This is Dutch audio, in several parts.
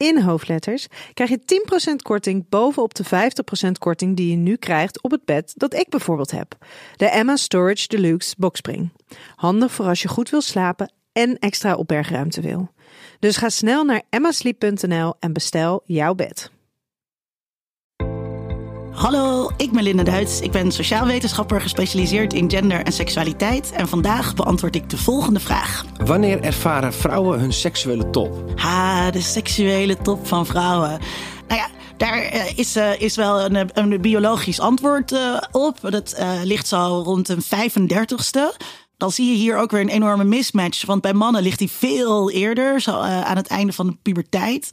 in hoofdletters krijg je 10% korting bovenop de 50% korting die je nu krijgt op het bed dat ik bijvoorbeeld heb. De Emma Storage Deluxe Boxspring. Handig voor als je goed wil slapen en extra opbergruimte wil. Dus ga snel naar emmasleep.nl en bestel jouw bed. Hallo, ik ben Linda Duits. Ik ben sociaal wetenschapper gespecialiseerd in gender en seksualiteit. En vandaag beantwoord ik de volgende vraag. Wanneer ervaren vrouwen hun seksuele top? Ha, de seksuele top van vrouwen. Nou ja, daar eh, is, uh, is wel een, een biologisch antwoord uh, op. Dat ligt zo rond een 35ste dan zie je hier ook weer een enorme mismatch. Want bij mannen ligt hij veel eerder, zo, uh, aan het einde van de puberteit.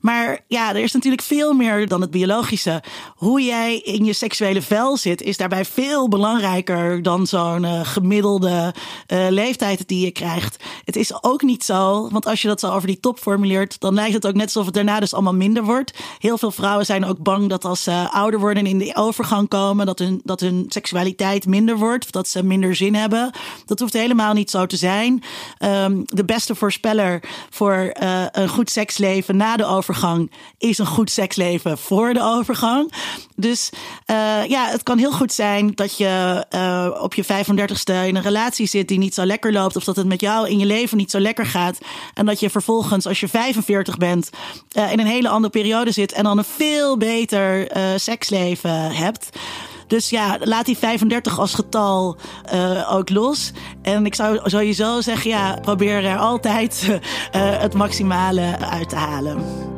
Maar ja, er is natuurlijk veel meer dan het biologische. Hoe jij in je seksuele vel zit, is daarbij veel belangrijker dan zo'n uh, gemiddelde uh, leeftijd die je krijgt. Het is ook niet zo, want als je dat zo over die top formuleert, dan lijkt het ook net alsof het daarna dus allemaal minder wordt. Heel veel vrouwen zijn ook bang dat als ze ouder worden en in de overgang komen, dat hun, dat hun seksualiteit minder wordt, of dat ze minder zin hebben. Dat hoeft helemaal niet zo te zijn. Um, de beste voorspeller voor uh, een goed seksleven na de overgang is een goed seksleven voor de overgang. Dus uh, ja, het kan heel goed zijn dat je uh, op je 35ste in een relatie zit die niet zo lekker loopt. Of dat het met jou in je leven niet zo lekker gaat. En dat je vervolgens, als je 45 bent, in een hele andere periode zit. En dan een veel beter seksleven hebt. Dus ja, laat die 35 als getal uh, ook los. En ik zou sowieso zeggen, ja, probeer er altijd uh, het maximale uit te halen.